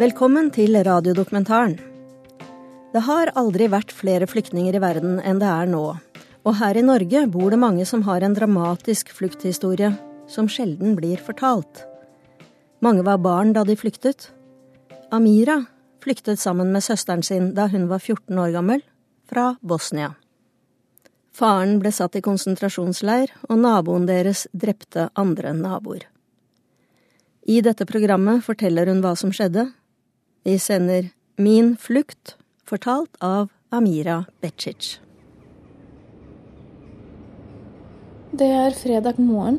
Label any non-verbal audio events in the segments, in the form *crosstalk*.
Velkommen til radiodokumentaren. Det har aldri vært flere flyktninger i verden enn det er nå. Og her i Norge bor det mange som har en dramatisk flukthistorie som sjelden blir fortalt. Mange var barn da de flyktet. Amira flyktet sammen med søsteren sin da hun var 14 år gammel, fra Bosnia. Faren ble satt i konsentrasjonsleir, og naboen deres drepte andre naboer. I dette programmet forteller hun hva som skjedde. Vi sender Min flukt, fortalt av Amira Becic. Det er fredag morgen,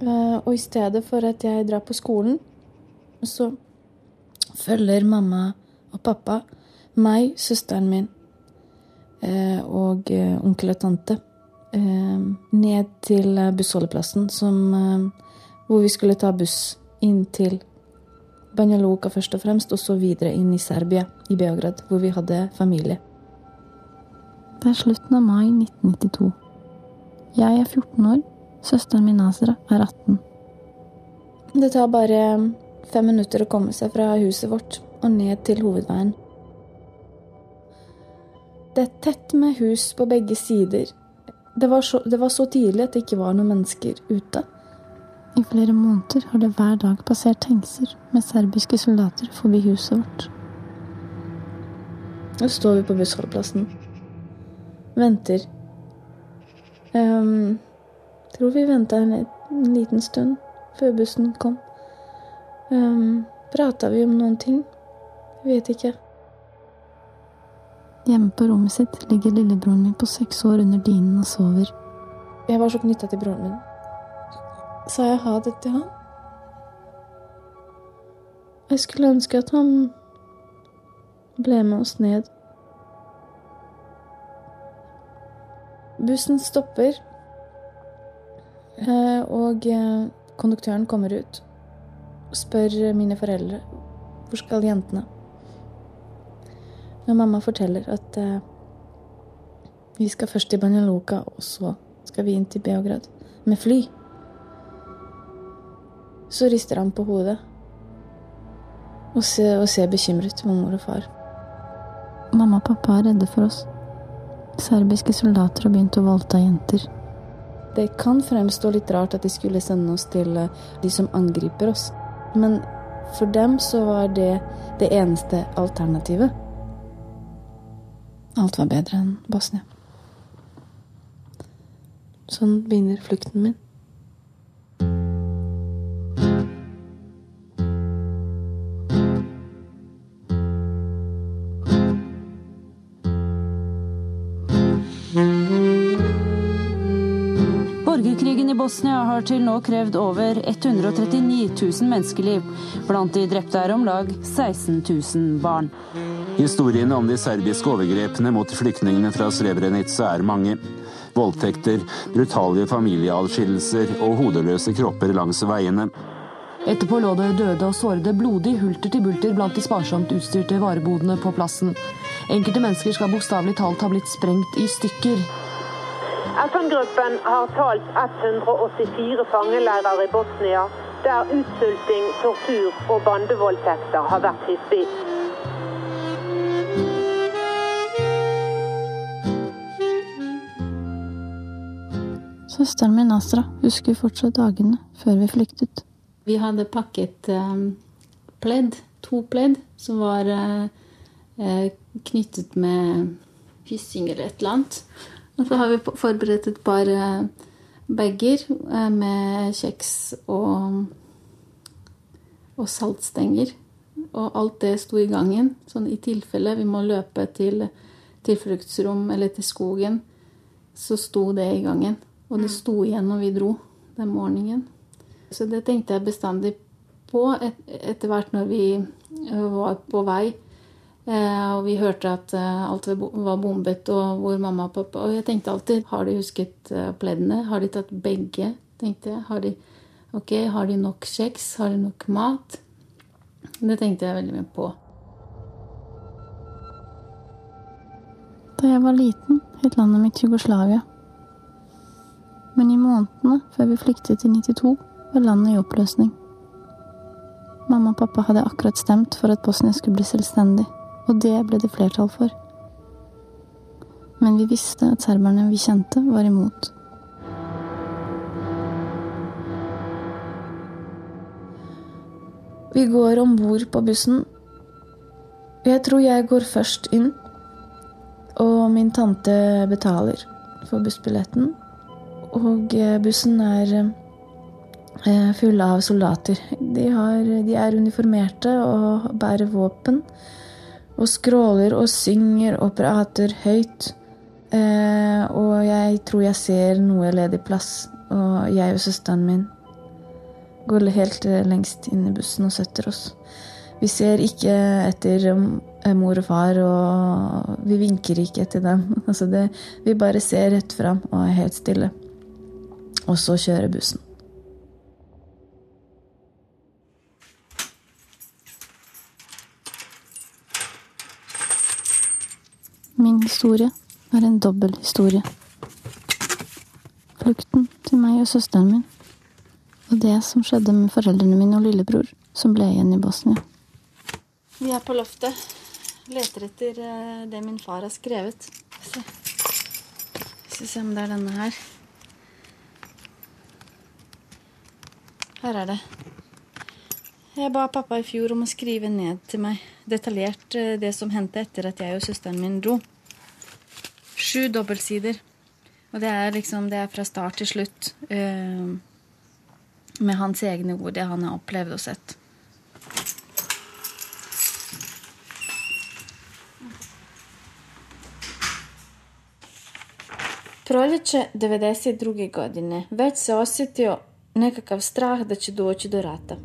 eh, og i stedet for at jeg drar på skolen, så følger mamma og pappa meg, søsteren min eh, og eh, onkel og tante ned til bussholdeplassen, hvor vi skulle ta buss inn til Banja Luka først og fremst, og så videre inn i Serbia, i Beograd, hvor vi hadde familie. Det er slutten av mai 1992. Jeg er 14 år. Søsteren min Nazra er 18. Det tar bare fem minutter å komme seg fra huset vårt og ned til hovedveien. Det er tett med hus på begge sider. Det var, så, det var så tidlig at det ikke var noen mennesker ute. I flere måneder har det hver dag passert tankser med serbiske soldater forbi huset vårt. Nå står vi på bussholdeplassen. Venter. Um, tror vi venta en, en, liten stund før bussen kom. Um, Prata vi om noen ting? Vet ikke. Hjemme på rommet sitt ligger lillebroren min på seks år under dynen og sover. Jeg var så knytta til broren min. Sa jeg ha det til han? Jeg skulle ønske at han ble med oss ned. Bussen stopper, eh, og eh, konduktøren kommer ut og spør mine foreldre hvor skal jentene. Og mamma forteller at eh, vi skal først til Banja Luka, og så skal vi inn til Beograd med fly. Så rister han på hodet og ser, og ser bekymret på mor og far. Mamma og pappa er redde for oss. Serbiske soldater har begynt å voldta jenter. Det kan fremstå litt rart at de skulle sende oss til eh, de som angriper oss. Men for dem så var det det eneste alternativet. Alt var bedre enn Bosnia. Sånn begynner flukten min. Bosnia har til nå krevd over 139 000 menneskeliv. Blant de drepte er om lag 16 000 barn. Historiene om de serbiske overgrepene mot flyktningene fra Srebrenica er mange. Voldtekter, brutale familieadskillelser og hodeløse kropper langs veiene. Etterpå lå det døde og sårede blodig hulter til bulter blant de sparsomt utstyrte varebodene på plassen. Enkelte mennesker skal bokstavelig talt ha blitt sprengt i stykker. FN-gruppen har talt 184 fangeleirer i Bosnia, der utsulting, tortur og bandevoldtekter har vært hyppig. Søsteren min Astra husker fortsatt dagene før vi flyktet. Vi hadde pakket um, pledd, to pledd, som var uh, knyttet med hyssing eller et eller annet. Og så har vi forberedt et par uh, bager uh, med kjeks og, og saltstenger. Og alt det sto i gangen, sånn i tilfelle vi må løpe til tilfluktsrom eller til skogen, så sto det i gangen. Og det sto igjen når vi dro den morgenen. Så det tenkte jeg bestandig på et, etter hvert når vi var på vei. Eh, og vi hørte at eh, alt var bombet, og hvor mamma og pappa Og jeg tenkte alltid Har de husket eh, pleddene? Har de tatt begge? tenkte jeg. Har de, ok, har de nok kjeks? Har de nok mat? Det tenkte jeg veldig mye på. Da jeg var liten, het landet mitt Jugoslavia. Men i månedene før vi flyktet i 92, var landet i oppløsning. Mamma og pappa hadde akkurat stemt for at Bosnia skulle bli selvstendig, og det ble det flertall for. Men vi visste at serberne vi kjente, var imot. Vi går om bord på bussen. Jeg tror jeg går først inn, og min tante betaler for bussbilletten. Og eh, bussen er eh, full av soldater. De, har, de er uniformerte og bærer våpen. Og skråler og synger og prater høyt. Eh, og jeg tror jeg ser noe ledig plass. Og jeg og søsteren min går helt lengst inn i bussen og setter oss. Vi ser ikke etter mor og far, og vi vinker ikke etter dem. *laughs* Altså det, vi bare ser rett fram og er helt stille. Og så kjører bussen. Historie er en dobbel historie. Flukten til meg og søsteren min, og det som skjedde med foreldrene mine og lillebror, som ble igjen i Bosnia. Vi er på loftet. Leter etter eh, det min far har skrevet. Se. Skal vi se om det er denne her. Her er det. Jeg ba pappa i fjor om å skrive ned til meg detaljert eh, det som hendte etter at jeg og søsteren min dro. Sju dobbeltsider. Og det er liksom det er fra start til slutt. Uh, med hans egne ord, det han har opplevd og sett. Proljeće 92. godine već se osjetio nekakav strah da će doći do rata.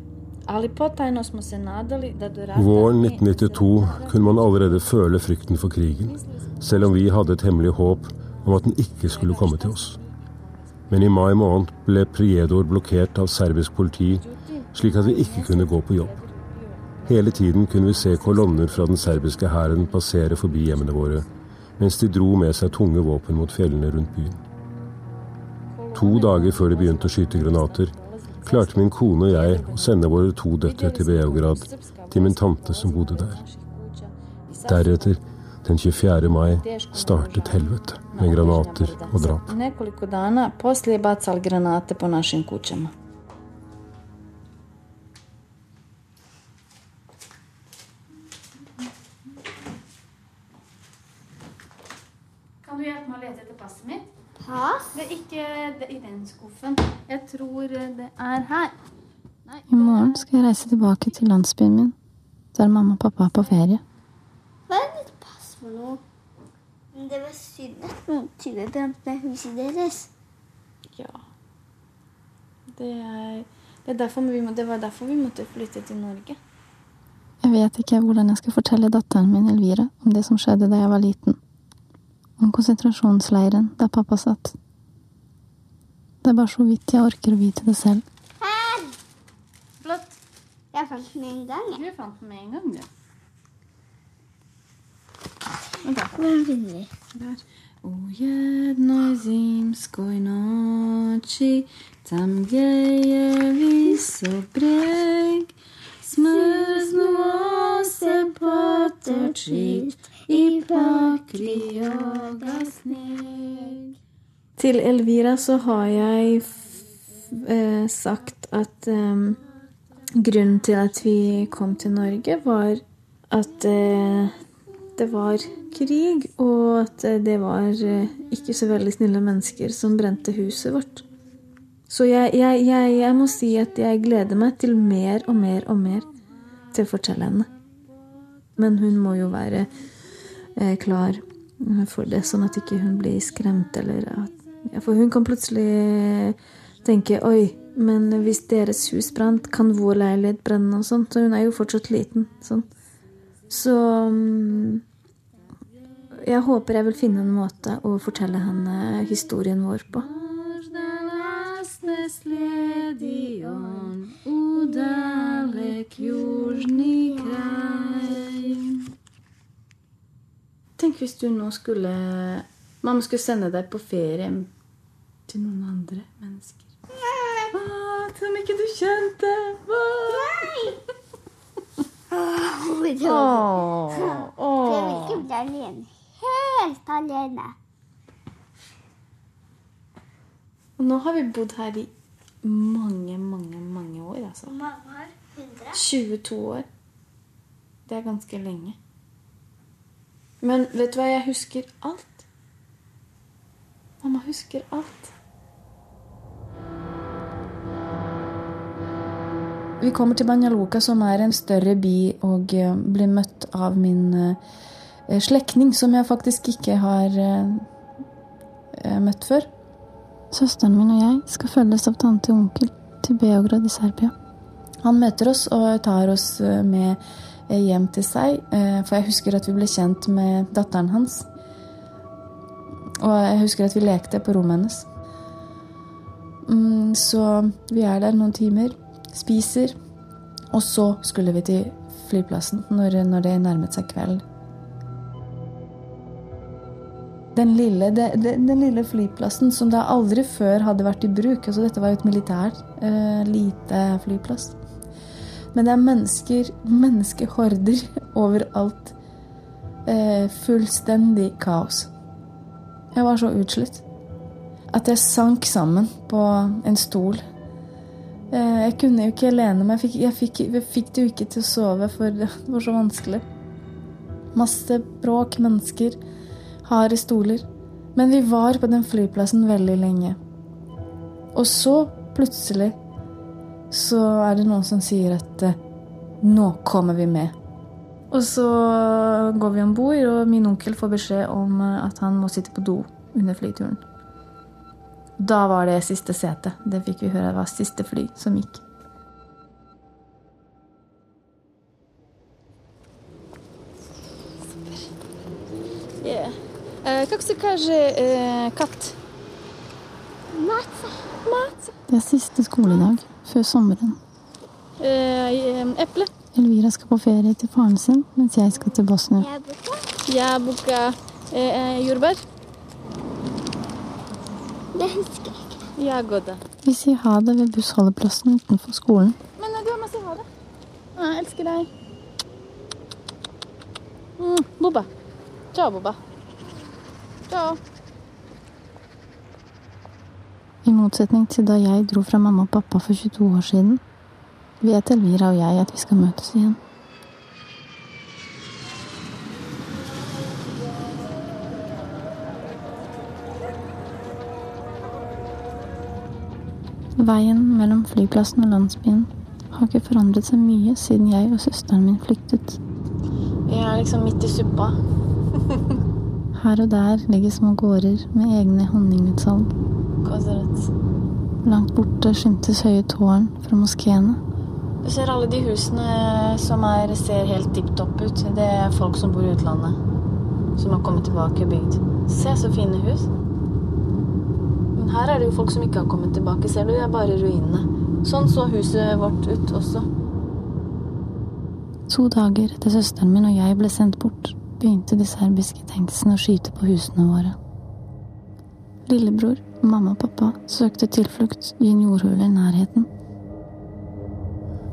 Våren 1992 kunne man allerede føle frykten for krigen, selv om vi hadde et hemmelig håp om at den ikke skulle komme til oss. Men i mai måned ble Priedor blokkert av serbisk politi, slik at vi ikke kunne gå på jobb. Hele tiden kunne vi se kolonner fra den serbiske hæren passere forbi hjemmene våre, mens de dro med seg tunge våpen mot fjellene rundt byen. To dager før de begynte å skyte granater, klarte min kone og jeg å sende våre to døtre til Beograd, til min tante som bodde der. Deretter, den 24. mai, startet helvete med granater og drap. Pass? Det er ikke i den skuffen. Jeg tror det er her. I morgen skal jeg reise tilbake til landsbyen min, der mamma og pappa er på ferie. Hva er ditt pass for noe? Det var synd at noen tyver brant ned huset deres. Ja. Det, er, det, er vi må, det var derfor vi måtte flytte til Norge. Jeg vet ikke hvordan jeg skal fortelle datteren min Elvira om det som skjedde da jeg var liten. Om konsentrasjonsleiren der pappa satt. Det er bare så vidt jeg orker å vite det selv. Her! Blått. Jeg fant den en gang. Du fant den med en gang, du. Hvordan finner vi? Der. U jednoj zimskoj noći Tam gdje je visok breg Smrznuo se potočit I pokrio ga sneg Til Elvira så har jeg eh, sagt at eh, grunnen til at vi kom til Norge, var at eh, det var krig, og at det var ikke så veldig snille mennesker som brente huset vårt. Så jeg, jeg, jeg, jeg, må si at jeg gleder meg til mer og mer og mer til å fortelle henne. Men hun må jo være eh, klar for det, sånn at ikke hun blir skremt. Eller at, ja, for hun kan plutselig tenke Oi, men hvis deres hus brant, kan vår leilighet brenne? og sånt. Så hun er jo fortsatt liten. sånn. Så jeg håper jeg vil finne en måte å fortelle henne historien vår på. Tenk hvis du nå skulle Mamma skulle sende deg på ferie til noen andre mennesker. Ah, som ikke du kjente. Nei! Jeg vil ikke bli alene. Helt alene. Og nå har vi bodd her i mange, mange, mange år, altså. mange år? 22 år. Det er ganske lenge. Men vet du hva? Jeg husker alt. Mamma husker alt. Vi kommer til Banjaluka, som er en større by, og eh, blir møtt av min eh, slektning, som jeg faktisk ikke har eh, møtt før. Søsteren min og jeg skal følges av tante og onkel til Beograd i Serbia. Han møter oss og tar oss med hjem til seg, eh, for jeg husker at vi ble kjent med datteren hans. Og jeg husker at vi lekte på rommet hennes. Mm, Så vi er der noen timer, spiser, og så skulle vi til flyplassen når, når det nærmet seg kveld. Den lille, det, den lille flyplassen som da aldri før hadde vært i bruk. altså Dette var jo et militært, eh, lite flyplass. Men det er mennesker, menneskehorder overalt. Eh, fullstendig kaos. Jeg var så utslitt at jeg sank sammen på en stol. Eh, jeg kunne jo ikke lene meg. Jeg fikk, jeg, fikk, jeg fikk det jo ikke til å sove, for det var så vanskelig. Masse bråk, mennesker, harde stoler. Men vi var på den flyplassen veldig lenge. Og så, plutselig, så er det noen som sier at eh, nå kommer vi med. Og så går vi om bord, og min onkel får beskjed om eh, at han må sitte på do under flyturen. Da var det siste sete. Det fikk vi høre var siste fly som gikk. Yeah. Как се каже katt? Matse. Mat. Det er siste skoledag før sommeren. Eple. Elvira skal på ferie til faren sin, mens jeg skal til Bosnia. Jeg booka eh, Jordbær. Det husker jeg ikke. Jagoda. Vi sier ha det ved bussholdeplassen utenfor skolen. Men du må si ha det. Jeg elsker deg. Mm, Boba. Ciao, Boba. Ciao. I motsetning til da jeg dro fra mamma og pappa for 22 år siden, vet Elvira og jeg at vi skal møtes igjen. Veien mellom flyplassen og landsbyen har ikke forandret seg mye siden jeg og søsteren min flyktet. Jeg er liksom midt i suppa. Her og der ligger små gårder med egne honningutsalg. Langt borte skimtes høye tårn fra moskeene. Du ser alle de husene som er, ser helt tipp topp ut. Det er folk som bor i utlandet. Som har kommet tilbake og bygd. Se så fine hus. Men her er det jo folk som ikke har kommet tilbake. Ser du, det er bare ruinene. Sånn så huset vårt ut også. To dager etter søsteren min og jeg ble sendt bort, begynte de serbiske tanksene å skyte på husene våre. Lillebror, mamma og pappa søkte tilflukt i en jordhule i nærheten.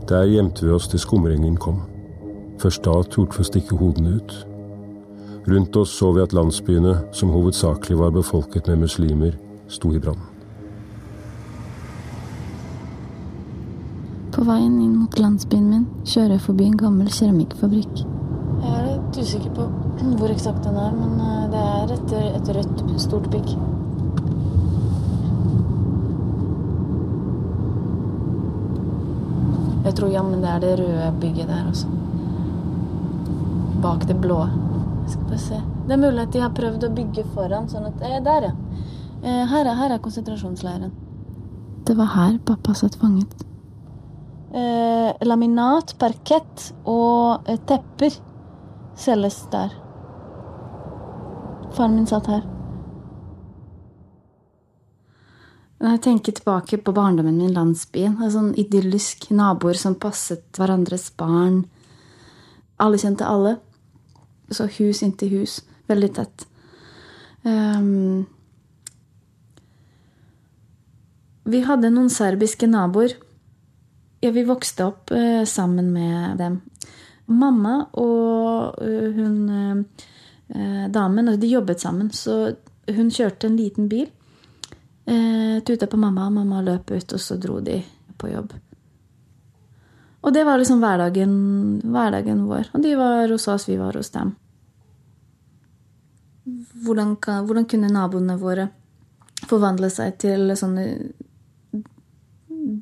Der gjemte vi oss til skumringen kom. Først da torde vi å stikke hodene ut. Rundt oss så vi at landsbyene, som hovedsakelig var befolket med muslimer, sto i brann. På veien inn mot landsbyen min kjører jeg forbi en gammel keramikkfabrikk. Jeg er litt usikker på hvor eksakt den er, men eh, det er et, et rødt, stort bygg. Jeg tror jammen det er det røde bygget der også. Bak det blå. Jeg skal bare se. Det er mulig at de har prøvd å bygge foran, sånn at eh, Der, ja. Eh, her, er, her er konsentrasjonsleiren. Det var her pappa satt fanget. Eh, laminat, parkett og eh, tepper selges der. Faren min satt her. Når jeg tenker tilbake på barndommen min, landsbyen, en sånn idyllisk naboer som passet hverandres barn. Alle kjente alle. Så hus inntil hus. Veldig tett. Um, vi hadde noen serbiske naboer. Ja, vi vokste opp uh, sammen med dem. Mamma og uh, hun uh, damen De jobbet sammen, så hun kjørte en liten bil. Uh, tuta på mamma, og mamma løp ut, og så dro de på jobb. Og det var liksom hverdagen, hverdagen vår. Og de var hos oss, vi var hos dem. Hvordan, kan, hvordan kunne naboene våre forvandle seg til sånne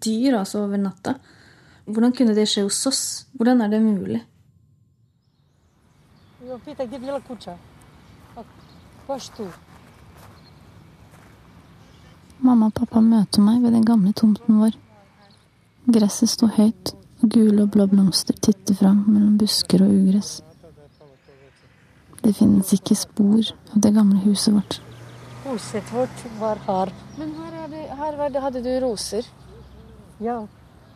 dyr altså over natta? Hvordan kunne det skje hos oss? Hvordan er det mulig? Mamma og pappa møter meg ved den gamle tomten vår. Gresset sto høyt, og gule og blå blomster titter fram mellom busker og ugress. Det finnes ikke spor av det gamle huset vårt. Huset vårt var her. Men her, det, her det, hadde du roser? Ja.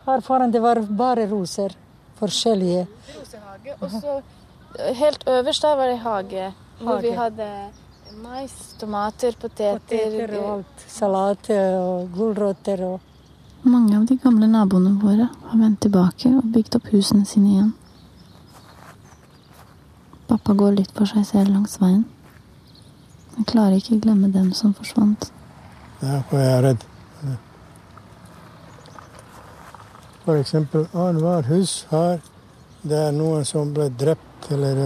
Her foran det var bare roser. Forskjellige. Rosehage. Og så helt øverst der var det hage. Hvor hage. vi hadde mais, tomater, poteter Poteter og alt. Salat og gulrøtter og Mange av de gamle naboene våre har vendt tilbake og bygd opp husene sine igjen. Pappa går litt for seg selv langs veien. Han klarer ikke glemme dem som forsvant. Derfor er jeg redd. For eksempel annethvert hus her, det er noen som ble drept, eller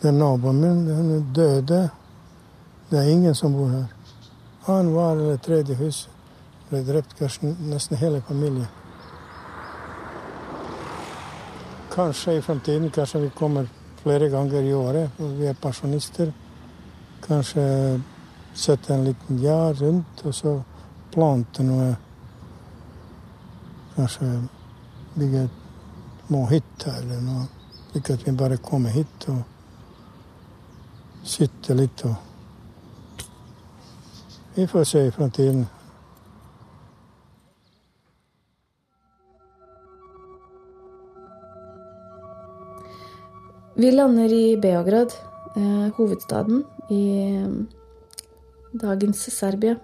det er naboen min hun døde. Det er ingen som bor her. Annenhver eller tredje hus ble drept, kanskje nesten hele familien. Kanskje i fremtiden, kanskje vi kommer flere ganger i året, for vi er pensjonister. Kanskje sette en liten gjerd rundt, og så plante noe Kanskje bygge et små hytte eller noe. Slik at vi bare kommer hit og sitter litt og Vi får se i fremtiden. Vi lander i Beograd, eh, hovedstaden i dagens Serbia,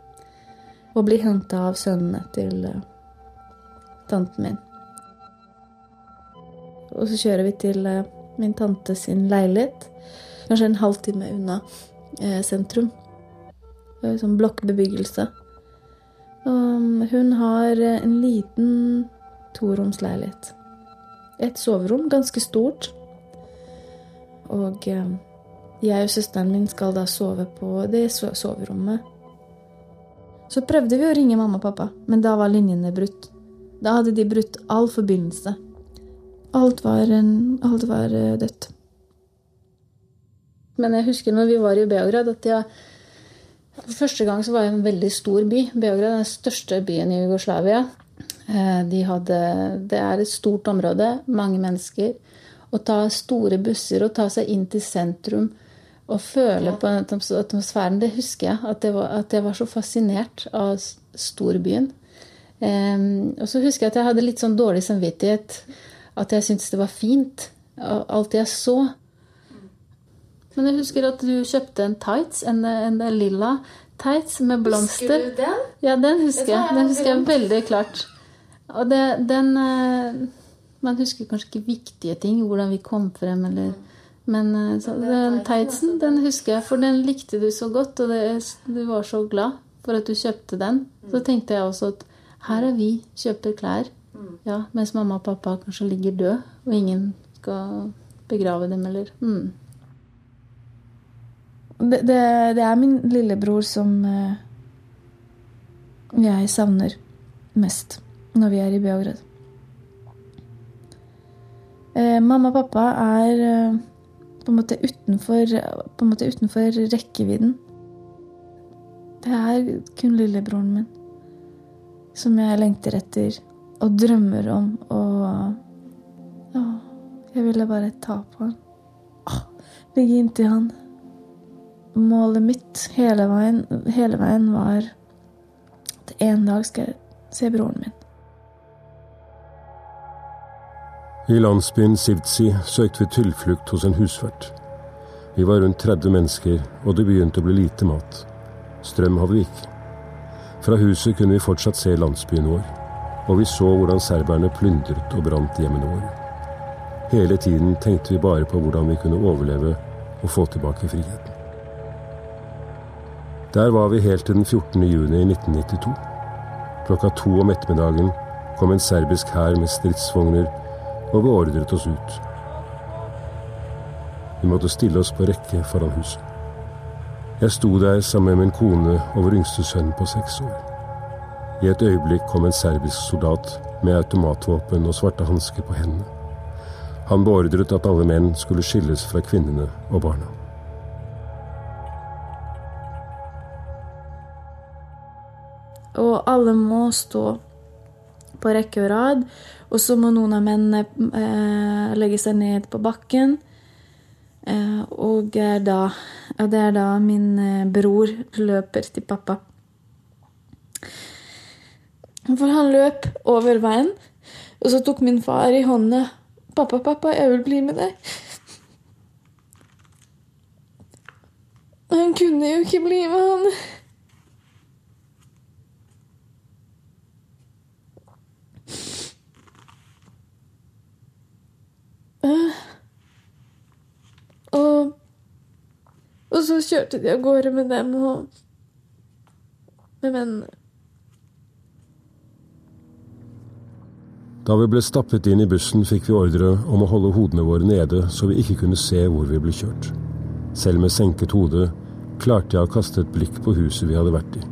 og blir henta av sønnene til eh, tanten min. Og så kjører vi til eh, min tante sin leilighet, kanskje en halvtime unna eh, sentrum. Er sånn blokkbebyggelse. Og hun har eh, en liten toromsleilighet. Et soverom, ganske stort. Og eh, jeg og søsteren min skal da sove på det soverommet. Så prøvde vi å ringe mamma og pappa, men da var linjene brutt. Da hadde de brutt all forbindelse. Alt var, en, alt var dødt. Men jeg husker når vi var i Beograd, at jeg For første gang så var det en veldig stor by. Beograd er den største byen i Jugoslavia. De hadde, det er et stort område, mange mennesker. Å ta store busser og ta seg inn til sentrum og føle på atmosfæren, det husker jeg. At jeg var, at jeg var så fascinert av storbyen. Um, og så husker jeg at jeg hadde litt sånn dårlig samvittighet. At jeg syntes det var fint. Alt jeg så. Men jeg husker at du kjøpte en tights, en, en lilla tights med blomster. Husker du den? Ja, den husker jeg. Den husker jeg veldig klart. Og det, den Man husker kanskje ikke viktige ting, hvordan vi kom frem, eller Men så, den tightsen, den husker jeg, for den likte du så godt, og det, du var så glad for at du kjøpte den. Så tenkte jeg også at her er vi, kjøper klær. Ja, mens mamma og pappa kanskje ligger død, og ingen skal begrave dem, eller mm. Det, det, er min lillebror som uh, jeg savner mest når vi er i Beograd. Uh, mamma og pappa er uh, på en måte utenfor, på en måte utenfor rekkevidden. Det er kun lillebroren min som jeg lengter etter og drømmer om og å, jeg ville bare ta på han. Ligge inntil han. Målet mitt hele veien, hele veien var at en dag skal jeg se broren min. I landsbyen Sivtsi søkte vi tilflukt hos en husvert. Vi var rundt 30 mennesker, og det begynte å bli lite mat. Strøm hadde vi ikke. Fra huset kunne vi fortsatt se landsbyen vår, og vi så hvordan serberne plyndret og brant hjemmene våre. Hele tiden tenkte vi bare på hvordan vi kunne overleve og få tilbake friheten. Der var vi helt til den 14. juni 1992. Klokka to om ettermiddagen kom en serbisk hær med stridsvogner og beordret oss ut. Vi måtte stille oss på rekke foran huset. Jeg sto der sammen med min kone og vår yngste sønn på seks år. I et øyeblikk kom en serbisk soldat med automatvåpen og svarte hansker på hendene. Han beordret at alle menn skulle skilles fra kvinnene og barna. Alle må stå på rekke og rad. Og så må noen av mennene eh, legge seg ned på bakken. Eh, og, da, og det er da min eh, bror løper til pappa. For han løp over veien, og så tok min far i hånda. 'Pappa, pappa, jeg vil bli med deg.' Han kunne jo ikke bli med, han. Og, og så kjørte de av gårde med dem og med vennene. Da vi ble stappet inn i bussen, fikk vi ordre om å holde hodene våre nede så vi ikke kunne se hvor vi ble kjørt. Selv med senket hode klarte jeg å kaste et blikk på huset vi hadde vært i.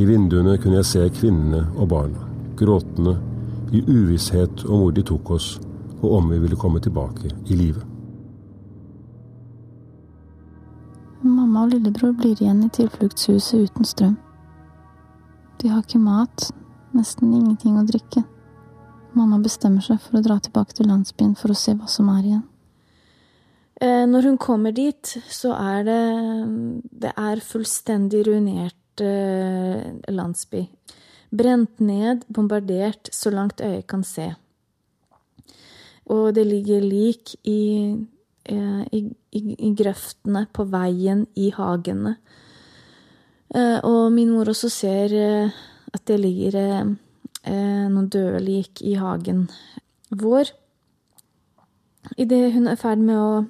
I vinduene kunne jeg se kvinnene og barna, gråtende, i uvisshet om hvor de tok oss, og om vi ville komme tilbake i live. Mamma og lillebror blir igjen i tilfluktshuset uten strøm. De har ikke mat, nesten ingenting å drikke. Mamma bestemmer seg for å dra tilbake til landsbyen for å se hva som er igjen. Eh, når hun kommer dit, så er det Det er fullstendig ruinert eh, landsby. Brent ned, bombardert så langt øyet kan se. Og det ligger lik i, eh, i, i, i grøftene på veien, i hagene. Og min mor også ser at det ligger noen døde lik i hagen vår. Idet hun er i ferd med å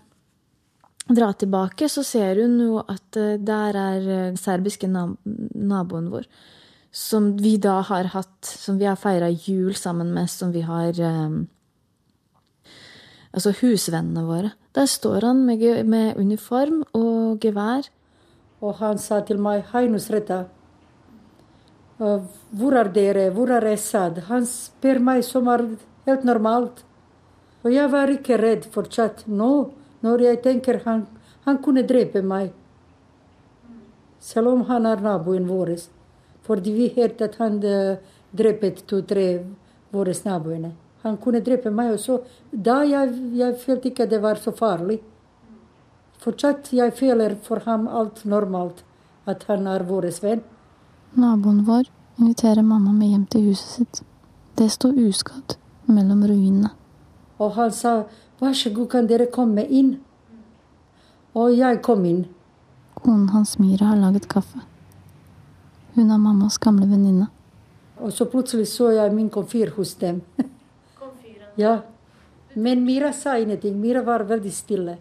dra tilbake, så ser hun jo at der er den serbiske naboen vår. Som vi da har hatt Som vi har feira jul sammen med, som vi har Altså husvennene våre. Der står han med, med uniform og gevær. Og han sa til meg 'Hei, Nusreta'. Hvor er dere? Hvor er Esad? Han spør meg som er helt normalt. Og jeg var ikke redd fortsatt nå, når jeg tenker han, han kunne drepe meg. Selv om han er naboen vår. Fordi vi hørte at han drepte to-tre våre naboene. Han kunne drepe meg også. Da jeg, jeg følte ikke det var så farlig. Fortsatt jeg føler for ham alt normalt. At han er vår venn. Naboen vår inviterer mamma med hjem til huset sitt. Det står uskadd mellom ruinene. Og han sa 'vær så god, kan dere komme inn'? Og jeg kom inn. Konen hans Mira har laget kaffe. Hun er mammas gamle venninne. Og så plutselig så jeg min komfyr hos dem. *laughs* ja. Men Mira sa ingenting. Mira var veldig stille.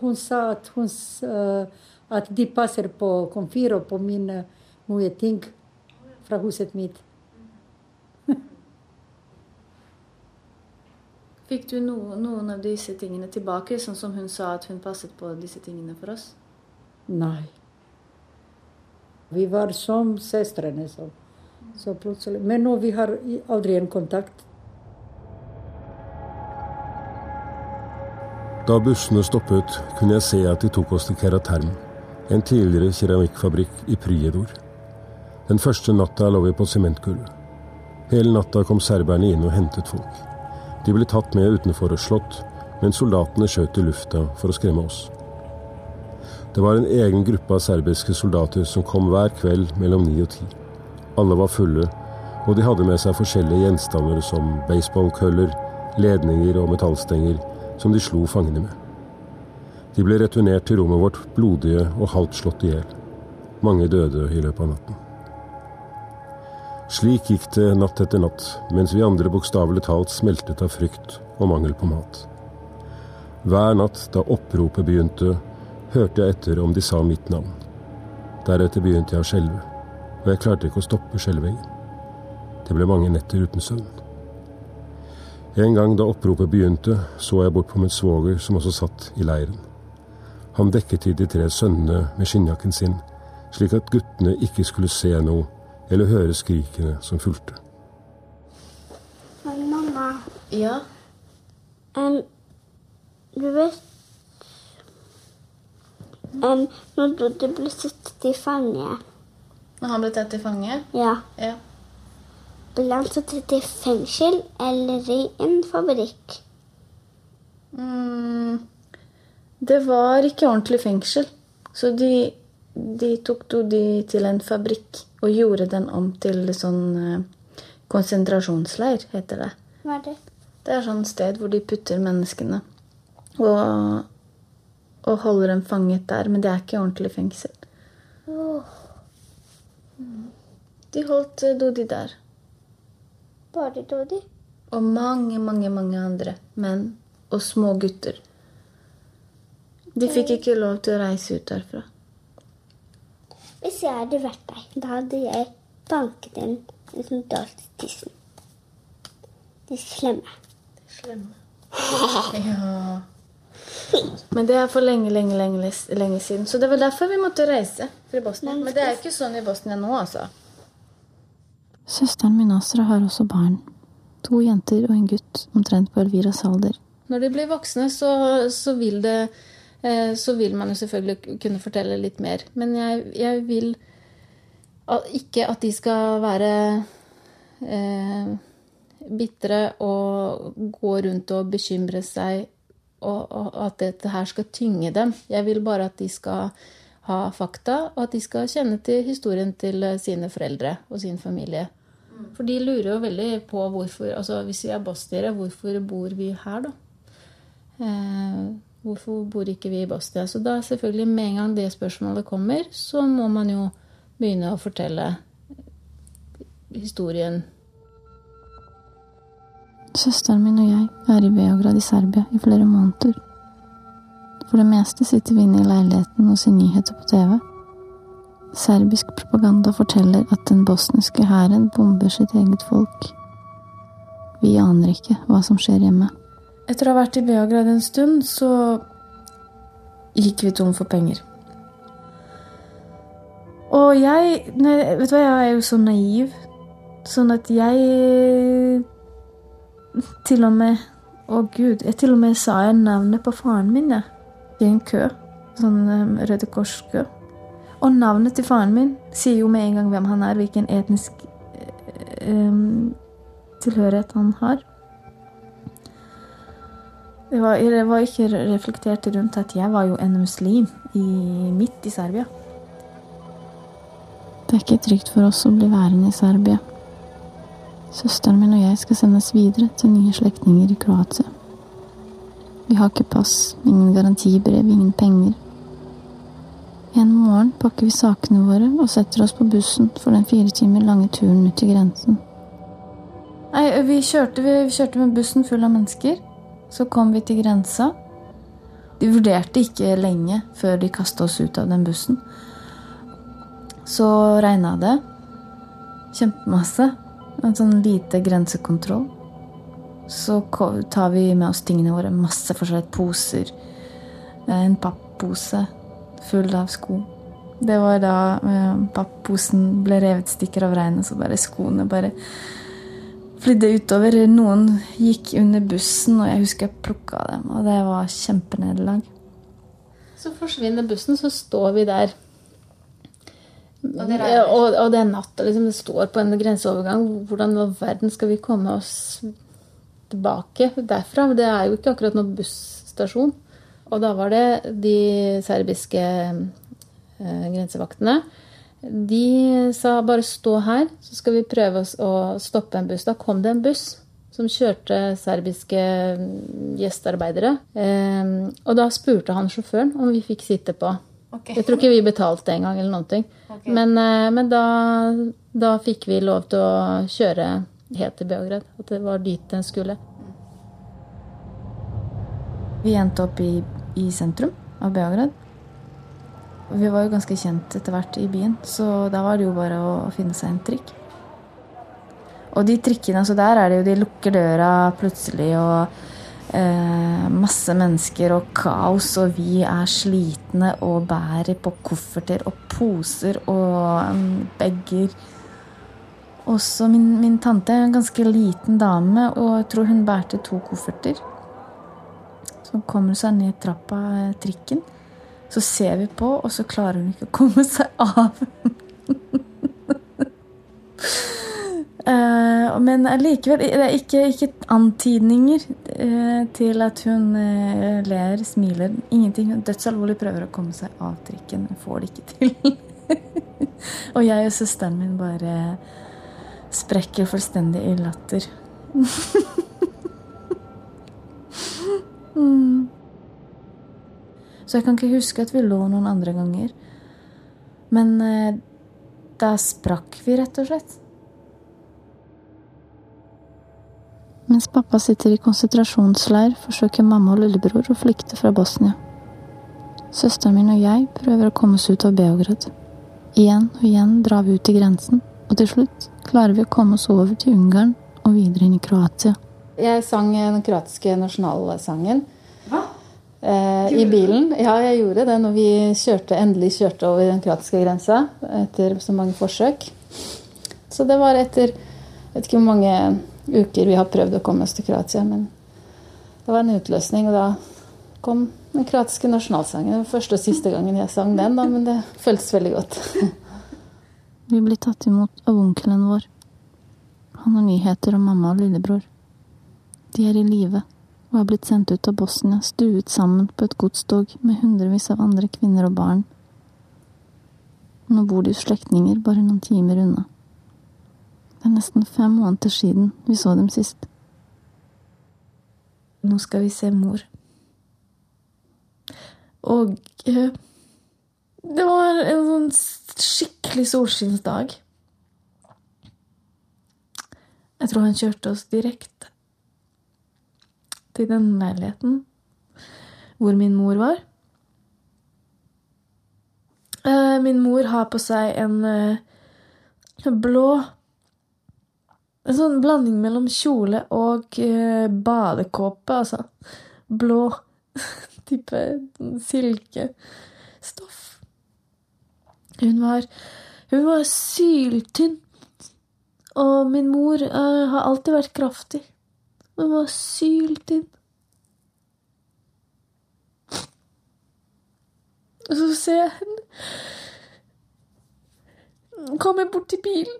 Hun sa at, hun, uh, at de passer på komfyr og på mine nye ting fra huset mitt. *laughs* Fikk du noen, noen av disse tingene tilbake, sånn som hun sa at hun passet på disse tingene for oss? Nei. Vi var som søstrene. Så, så plutselig. Men nå vi har aldri en kontakt. Da bussene stoppet, kunne jeg se at de tok oss til Keraterm, en tidligere keramikkfabrikk i Pryedor. Den første natta lå vi på sementgulvet. Hele natta kom serberne inn og hentet folk. De ble tatt med utenfor og slått, men soldatene skjøt i lufta for å skremme oss. Det var en egen gruppe av serbiske soldater som kom hver kveld mellom ni og ti. Alle var fulle, og de hadde med seg forskjellige gjenstander som baseballkøller, ledninger og metallstenger som de slo fangene med. De ble returnert til rommet vårt blodige og halvt slått i hjel. Mange døde i løpet av natten. Slik gikk det natt etter natt, mens vi andre bokstavelig talt smeltet av frykt og mangel på mat. Hver natt da oppropet begynte, hørte jeg etter om de sa mitt navn. Deretter begynte jeg å skjelve, og jeg klarte ikke å stoppe skjelvingen. Det ble mange netter uten søvn. En gang da oppropet begynte, så jeg bort på min svoger som også satt i leiren. Han dekket til de tre sønnene med skinnjakken sin, slik at guttene ikke skulle se noe eller høre skrikene som fulgte. Men mamma, Ja? em, du vet em, Når du, ble tatt i fange Når han ble tatt til fange? Ja. Ja. Ble han satt i fengsel eller i en fabrikk? Mm, det var ikke ordentlig fengsel. Så de, de tok to de til en fabrikk og gjorde den om til sånn eh, konsentrasjonsleir, heter det. Hva er det? Det er sånn sted hvor de putter menneskene og, og holder dem fanget der. Men det er ikke ordentlig fengsel. Oh. De holdt eh, Dodi der. Bare Dodi? Og mange, mange, mange andre menn og små gutter. De fikk ikke lov til å reise ut derfra. Hvis jeg hadde vært deg, da hadde jeg banket en liten dart i tissen. De slemme. *laughs* Ja. Men det er for lenge, lenge, lenge, lenge siden. Så det var derfor vi måtte reise fra Bosnia. Men det er ikke sånn i Bosnia nå, altså. Søsteren min Asra har også barn. To jenter og en gutt, omtrent på Elviras alder. Når de blir voksne, så, så vil det eh, Så vil man jo selvfølgelig kunne fortelle litt mer. Men jeg, jeg vil ikke at de skal være eh, bitre og gå rundt og bekymre seg, og, og at dette her skal tynge dem. Jeg vil bare at de skal ha fakta, og at de skal kjenne til historien til eh, sine foreldre og sin familie. For de lurer jo veldig på hvorfor altså Hvis vi er bastiere, hvorfor bor vi her, da? Eh, hvorfor bor ikke vi i Bastia? Så da selvfølgelig med en gang det spørsmålet kommer, så må man jo begynne å fortelle historien. Søsteren min og jeg er i Beograd i Serbia i flere måneder. For det meste sitter vi inne i leiligheten og ser nyheter på TV. Serbisk propaganda forteller at den bosniske hæren bomber sitt eget folk. Vi aner ikke hva som skjer hjemme. Etter å ha vært i Beograd en stund, så gikk vi tom for penger. Og jeg nei, Vet du hva, jeg er jo så naiv. Sånn at jeg Til og med Å, gud. Jeg til og med sa jeg navnet på faren min, jeg. I en kø. Sånn um, Røde Kors-kø. Og navnet til faren min sier jo med en gang hvem han er, hvilken etnisk um, tilhørighet han har. Det var, det var ikke reflektert rundt at jeg var jo en muslim i, midt i Serbia. Det er ikke trygt for oss å bli værende i Serbia. Søsteren min og jeg skal sendes videre til nye slektninger i Kroatia. Vi har ikke pass, ingen garantibrev, ingen penger. En morgen pakker vi sakene våre og setter oss på bussen for den fire timer lange turen ut til grensen. Nei, vi kjørte, vi, kjørte med bussen full av mennesker. Så kom vi til grensa. De vurderte ikke lenge før de kasta oss ut av den bussen. Så regna det kjempemasse. En sånn lite grensekontroll. Så tar vi med oss tingene våre. Masse forskjellige poser. En pappose full av sko. Det var da eh, papposen ble revet i stykker av regnet, så bare skoene bare flydde utover. Noen gikk under bussen, og jeg husker jeg plukka dem. Og det var kjempenederlag. Så forsvinner bussen, så står vi der. Og det, og, og det er natt, og liksom det står på en grenseovergang. Hvordan i verden skal vi komme oss tilbake derfra? Det er jo ikke akkurat noen busstasjon. Og da var det de serbiske eh, grensevaktene. De sa bare stå her, så skal vi prøve oss å stoppe en buss. Da kom det en buss som kjørte serbiske mm, gjestearbeidere. Eh, og da spurte han sjåføren om vi fikk sitte på. Okay. Jeg tror ikke vi betalte engang eller noen ting. Okay. Men, eh, men da, da, fikk vi lov til å kjøre helt til Beograd. At det var dit den skulle. Vi endte opp i, i sentrum av Beograd. Vi var jo ganske kjent etter hvert i byen, så da var det jo bare å finne seg en trikk. Og de trikkene, så der er det jo de lukker døra plutselig og eh, masse mennesker og kaos, og vi er slitne og bærer på kofferter og poser og um, bager. Også min, min tante en ganske liten dame, og jeg tror hun bærte to kofferter. Så kommer seg ned trappa, eh, trikken. Så ser vi på, og så klarer hun ikke å komme seg *laughs* av. uh, men likevel Det er ikke, ikke antydninger uh, til at hun uh, ler, smiler. Ingenting. Hun dødsalvorlig prøver å komme seg av trikken, får det ikke til. *laughs* og jeg og søsteren min bare sprekker fullstendig i latter. *laughs* mm. Så jeg kan ikke huske at vi lå noen andre ganger. Men eh, da sprakk vi, rett og slett. Mens pappa sitter i konsentrasjonsleir, forsøker mamma og lillebror å flykte fra Bosnia. Søsteren min og jeg prøver å komme oss ut av Beograd. Igjen og igjen drar vi ut til grensen, og til slutt klarer vi å komme oss over til Ungarn og videre inn i Kroatia. Jeg sang den kroatiske nasjonalsangen. Hva? eh, i bilen. Ja, jeg gjorde det når vi kjørte, endelig kjørte over den kroatiske grensa etter så mange forsøk. Så det var etter vet ikke hvor mange uker vi har prøvd å komme oss til Kroatia, men det var en utløsning, og da kom den kroatiske nasjonalsangen. Det var første og siste gangen jeg sang den, da, men det føltes veldig godt. *laughs* vi blir tatt imot av onkelen vår. Han har nyheter om mamma og lillebror. De er i live og har blitt sendt ut av Bosnia, stuet sammen på et godstog med hundrevis av andre kvinner og barn. Nå bor de hos slektninger bare noen timer unna. Det er nesten fem måneder siden vi så dem sist. Nå skal vi se mor. Og eh, det var en sånn skikkelig solskinnsdag. Jeg tror han kjørte oss direkte til den leiligheten hvor min mor var. Eh, min mor har på seg en eh, blå En sånn blanding mellom kjole og eh, badekåpe, altså. Blå *laughs* type silkestoff. Hun var Hun var syltynn. Og min mor har alltid vært kraftig. Hun var syltynn. Og så ser jeg henne komme bort til bilen.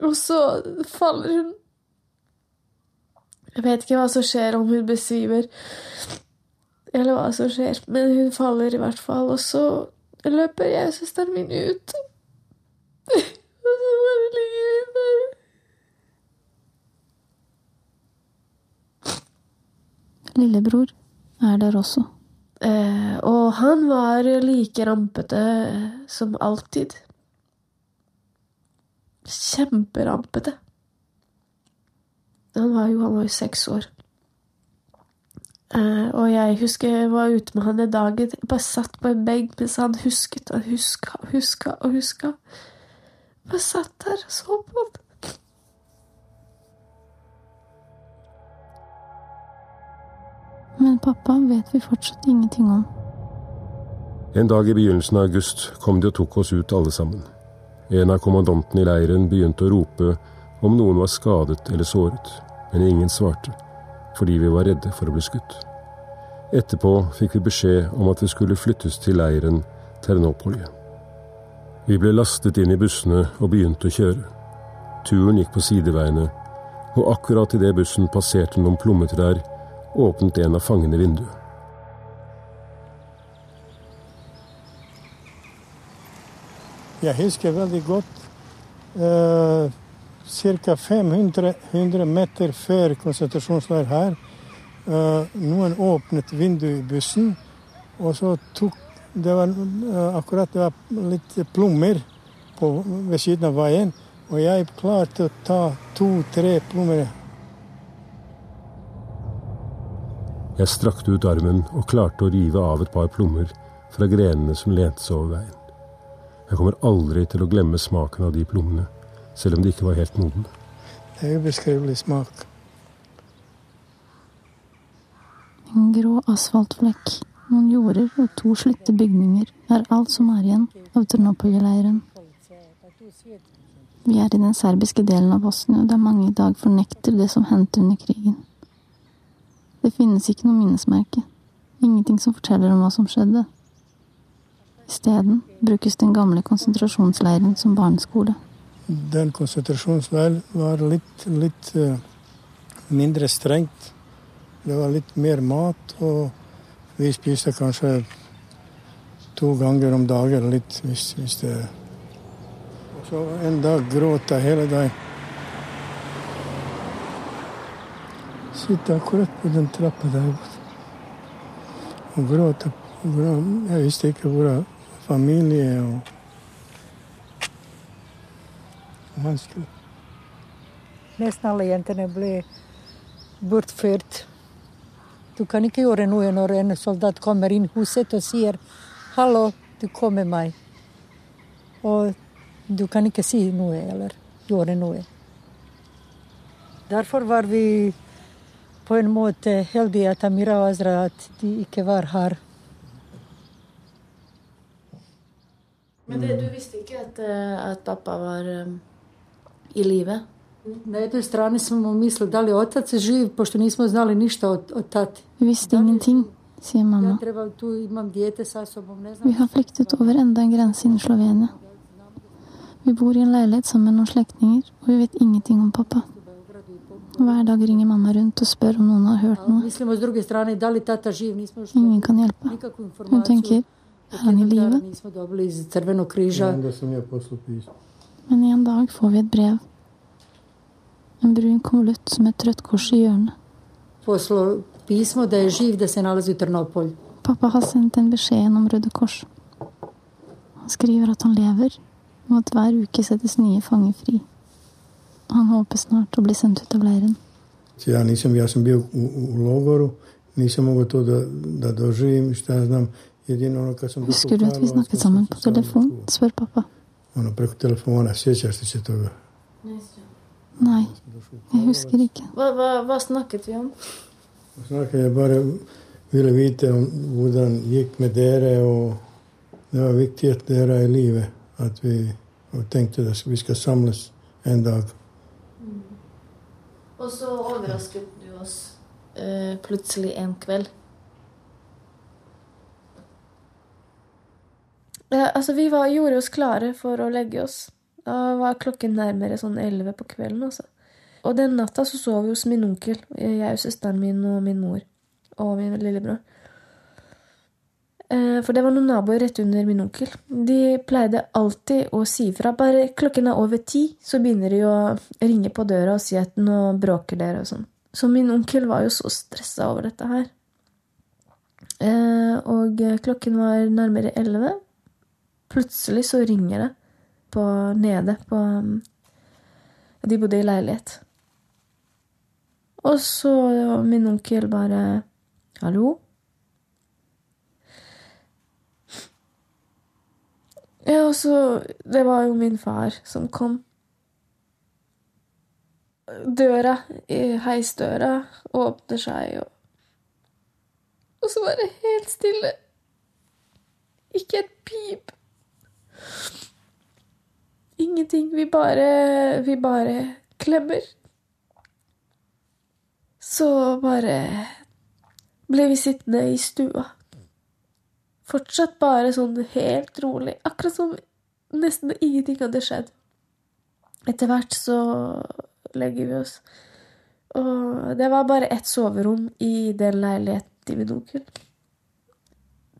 Og så faller hun. Jeg vet ikke hva som skjer, om hun besvimer eller hva som skjer, men hun faller i hvert fall. Og så løper jeg og søsteren min ut. *laughs* Lillebror er der også. Eh, og han var like rampete som alltid. Kjemperampete. Han var jo, han var jo seks år. Eh, og jeg husker jeg var ute med han en dag. Jeg bare satt på en benk mens han husket og huska og huska og huska. Bare satt der og så på det. Men pappa vet vi fortsatt ingenting om. En dag i begynnelsen av august kom de og tok oss ut alle sammen. En av kommandantene i leiren begynte å rope om noen var skadet eller såret, men ingen svarte, fordi vi var redde for å bli skutt. Etterpå fikk vi beskjed om at vi skulle flyttes til leiren Ternopolje. Vi ble lastet inn i bussene og begynte å kjøre. Turen gikk på sideveiene, og akkurat idet bussen passerte noen plommetrær, åpnet en av fangene vinduet. Jeg husker veldig godt eh, ca. 500 meter før konsentrasjonsleir her, Eh, noen åpnet vinduet i bussen, og så tok Det var uh, akkurat det var litt plommer på, ved siden av veien, og jeg klarte å ta to-tre plommer. Jeg strakte ut armen og klarte å rive av et par plommer fra grenene som lente seg over veien. Jeg kommer aldri til å glemme smaken av de plommene, selv om de ikke var helt modne. Det er ubeskrivelig smak. En grå asfaltflekk, noen jorder og to slitte bygninger er alt som er igjen av Ternopolje-leiren. Vi er i den serbiske delen av Bosnia, der mange i dag fornekter det som hendte under krigen. Det finnes ikke noe minnesmerke. Ingenting som forteller om hva som skjedde. Isteden brukes den gamle konsentrasjonsleiren som barneskole. Den konsentrasjonsleiren var litt, litt uh, mindre strengt. Det var litt mer mat, og vi spiste kanskje to ganger om dagen litt hvis, hvis det Og så en dag gråt jeg hele dagen. Sitter akkurat på den trappa der og gråter. Jeg visste ikke hvor familie og vanskelig. Nesten alle jentene ble bortført. Du kan ikke gjøre noe når en soldat kommer inn huset og sier 'hallo, du kom med meg'. Og du kan ikke si noe eller gjøre noe. Derfor var vi på en måte heldige at Amira og Azra at de ikke var her. Men det, du visste ikke at, eh, at pappa var um, i live? Na jednoj strani smo mislili da li je otac živ, pošto nismo znali ništa o, o tati. Vi visste ingenting, sier mamma. Ja treba, tu imam dijete sa sobom, ne znam. Vi har flyktet over enda en grense inn i Slovenia. Vi bor i en leilighet sammen med noen slektninger, og vi vet ingenting om pappa. Hver dag ringer mamma rundt og spør om noen har hørt noe. Ingen kan hjelpe. Hun tenker er han i live? Men en dag får vi et brev. En brun konvolutt med et rødt kors i hjørnet. Pappa har sendt en beskjed gjennom Røde Kors. Han skriver at han lever, og at hver uke settes nye fanger fri. Han håper snart å bli sendt ut av leiren. Ja nisam, ja sam bio u, u logoru, nisam mogao to da, da doživim, šta ja znam, jedino ono kad sam došao Husker du at vi snakket sammen på telefon? spør pappa. Ono preko telefona, sjećaš ti se toga? Nei, jeg husker ikke. Hva, hva, hva snakket vi om? Snakket jeg bare ville vite om hvordan gikk med dere, og det var viktig at dere er i live. At vi og tenkte at vi skal samles en dag. Og så overrasket du oss eh, plutselig en kveld. Ja, altså, vi var, gjorde oss klare for å legge oss. Da var klokken nærmere sånn elleve på kvelden. Altså. Og den natta så sov vi hos min onkel, jeg og søsteren min og min mor. Og min lillebror. Eh, For det var noen naboer rett under min onkel. De pleide alltid å si fra. Bare klokken er over ti, så begynner de å ringe på døra og si at nå bråker dere og sånn. Så min onkel var jo så stressa over dette her. Eh, Og klokken var nærmere elleve. Plutselig så ringer det på nede på um, De bodde i leilighet. Og så min onkel bare Hallo? Ja, og så Det var jo min far som kom. Døra, heisdøra, åpner seg, og Og så var det helt stille. Ikke et pip. Ingenting. Vi bare Vi bare klemmer. Så bare ble vi sittende i stua. Fortsatt bare sånn helt rolig. Akkurat som nesten ingenting hadde skjedd. Etter hvert så legger vi oss. Og det var bare ett soverom i den leiligheten til min onkel.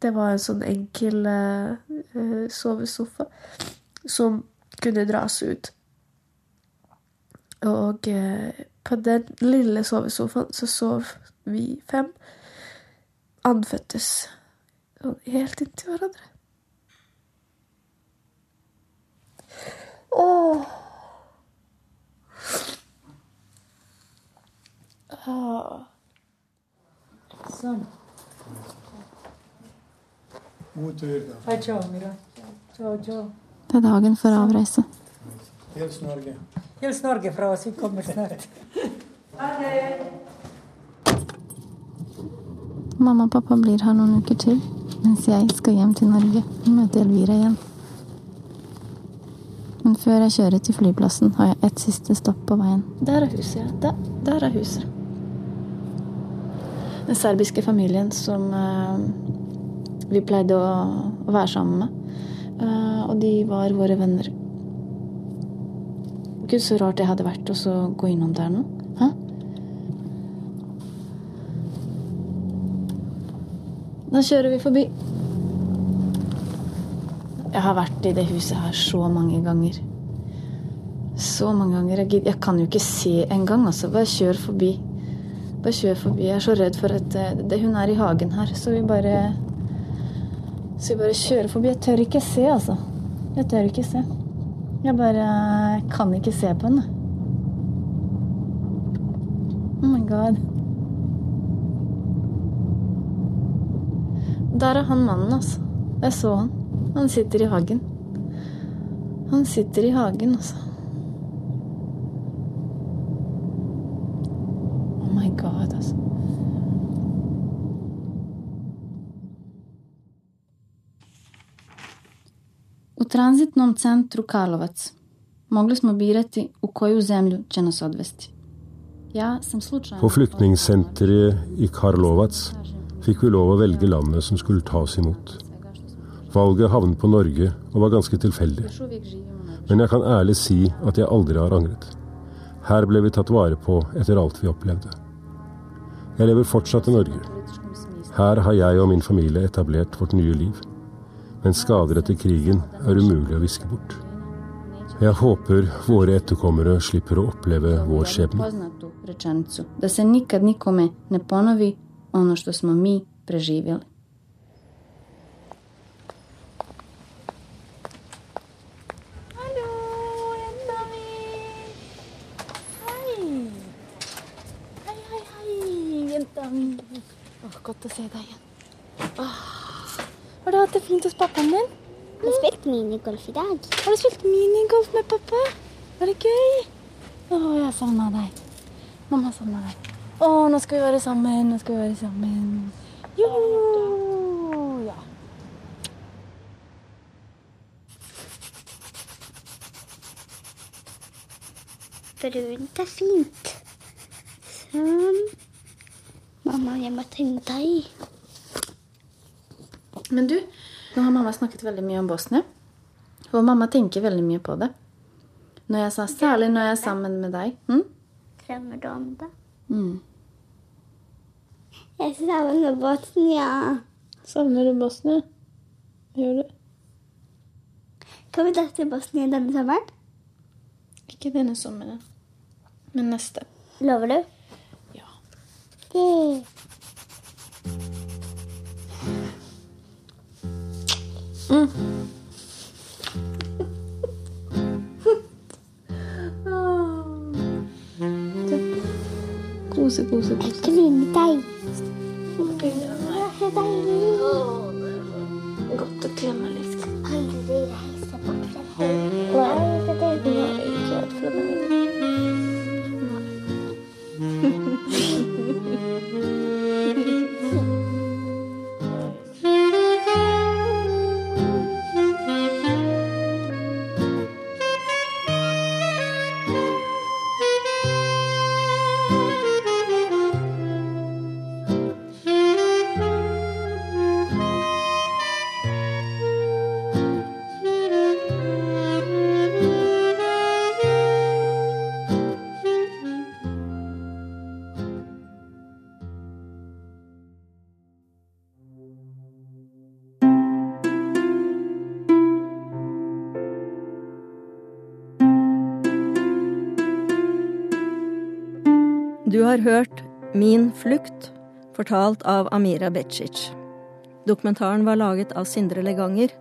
Det var en sånn enkel eh, sovesofa som kunne dras ut. Og eh, på den lille sovesofaen så sov vi fem, andfødtes sånn helt inntil hverandre. Åh. Ah. Sånn. Ciao, Ciao, er dagen for avreise. Hils Norge. Hils Norge fra oss, vi kommer snart. Ha det. Mamma og pappa blir her noen uker til, mens jeg skal hjem til Norge og møte Elvira igjen. Men før jeg kjører til flyplassen, har jeg et siste stopp på veien. Der er huset, ja. Der, der er huset. Den serbiske familien som eh, vi pleide å, å være sammen med. Eh, og de var våre venner. Gud, så rart det hadde vært å gå innom der nå. Hæ? Da kjører vi forbi. Jeg har vært i det huset her så mange ganger. Så mange ganger. Jeg, jeg kan jo ikke se engang, altså. Bare kjør forbi. Bare kjør forbi. Jeg er så redd for at eh, det, hun er i hagen her, så vi bare Så vi bare kjører forbi. Jeg tør ikke se, altså. Jeg tør ikke se. Jeg bare eh, kan ikke se på henne. Oh my god. Der er han mannen, altså. Jeg så han. Han sitter i hagen. Han sitter i hagen, altså. Oh my god, altså. U tranzitnom centru Karlovac mogli smo birati u koju zemlju će nas odvesti. Ja sam slučajno... På flyktningssenteret i Karlovac fikk vi lov å velge landet som skulle ta oss imot. Valget havnet på Norge og var ganske tilfeldig. Men jeg kan ærlig si at jeg aldri har angret. Her ble vi tatt vare på etter alt vi opplevde. Jeg lever fortsatt i Norge. Her har jeg og min familie etablert vårt nye liv. Men skader etter krigen er umulig å viske bort. Jeg håper våre etterkommere slipper å oppleve vår skjebne. Da se nikad nikome ne ponovi ono što smo mi preživjeli. Hallo, jenta mi. Hei. Hei, hei, hei, jenta mi. Åh, godt å se deg igjen. Åh. Har du hatt det fint hos pappaen din? Jeg har spilt minigolf i dag. Har du spilt minigolf med pappa? Var det gøy? Å, jeg savna deg. Mamma savna deg. Å, nå skal vi være sammen. Nå skal vi være sammen. Jo! Ja. Brunt er fint. Sånn. Mamma, jeg må tenne deg. Men du, nå har mamma snakket veldig mye om Bosnia. Og mamma tenker veldig mye på det. Når jeg sa, Særlig når jeg er sammen med deg. Hm? Drømmer du om det? Mm. Jeg savner Bosnia. Savner du Bosnia? Gjør du? Kan vi dra til Bosnia denne sommeren? Ikke denne sommeren, men neste. Lover du? Ja. Yay. Kose, kose, kose. Jeg mine deg. Godt å klemme litt. Har hørt Min flukt fortalt av Amira Becic. Dokumentaren var laget av Sindre Leganger.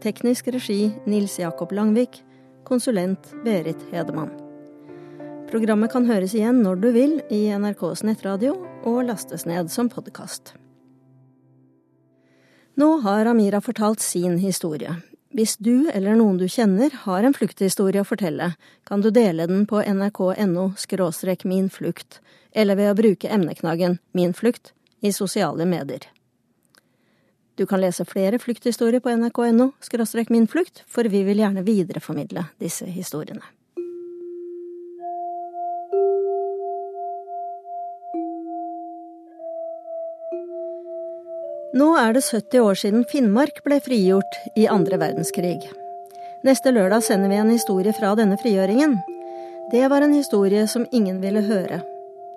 Teknisk regi Nils Jakob Langvik. Konsulent Berit Hedemann. Programmet kan høres igjen når du vil i NRKs nettradio og lastes ned som podkast. Nå har Amira fortalt sin historie. Hvis du eller noen du kjenner har en flukthistorie å fortelle, kan du dele den på nrk.no – min flukt, eller ved å bruke emneknaggen Min flukt i sosiale medier. Du kan lese flere flukthistorier på nrk.no – min flukt, for vi vil gjerne videreformidle disse historiene. Nå er det 70 år siden Finnmark ble frigjort i andre verdenskrig. Neste lørdag sender vi en historie fra denne frigjøringen. Det var en historie som ingen ville høre.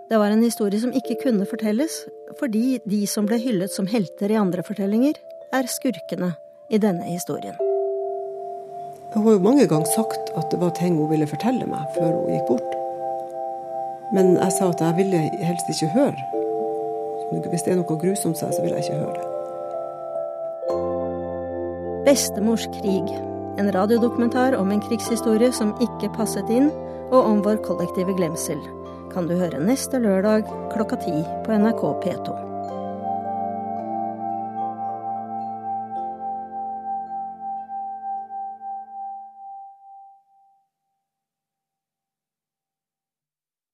Det var en historie som ikke kunne fortelles, fordi de som ble hyllet som helter i andre fortellinger, er skurkene i denne historien. Hun har jo mange ganger sagt at det var ting hun ville fortelle meg før hun gikk bort. Men jeg sa at jeg ville helst ikke høre hvis det er noe grusomt, så vil jeg ikke høre det. Bestemors krig. En radiodokumentar om en krigshistorie som ikke passet inn, og om vår kollektive glemsel. Kan du høre neste lørdag klokka ti på NRK P2.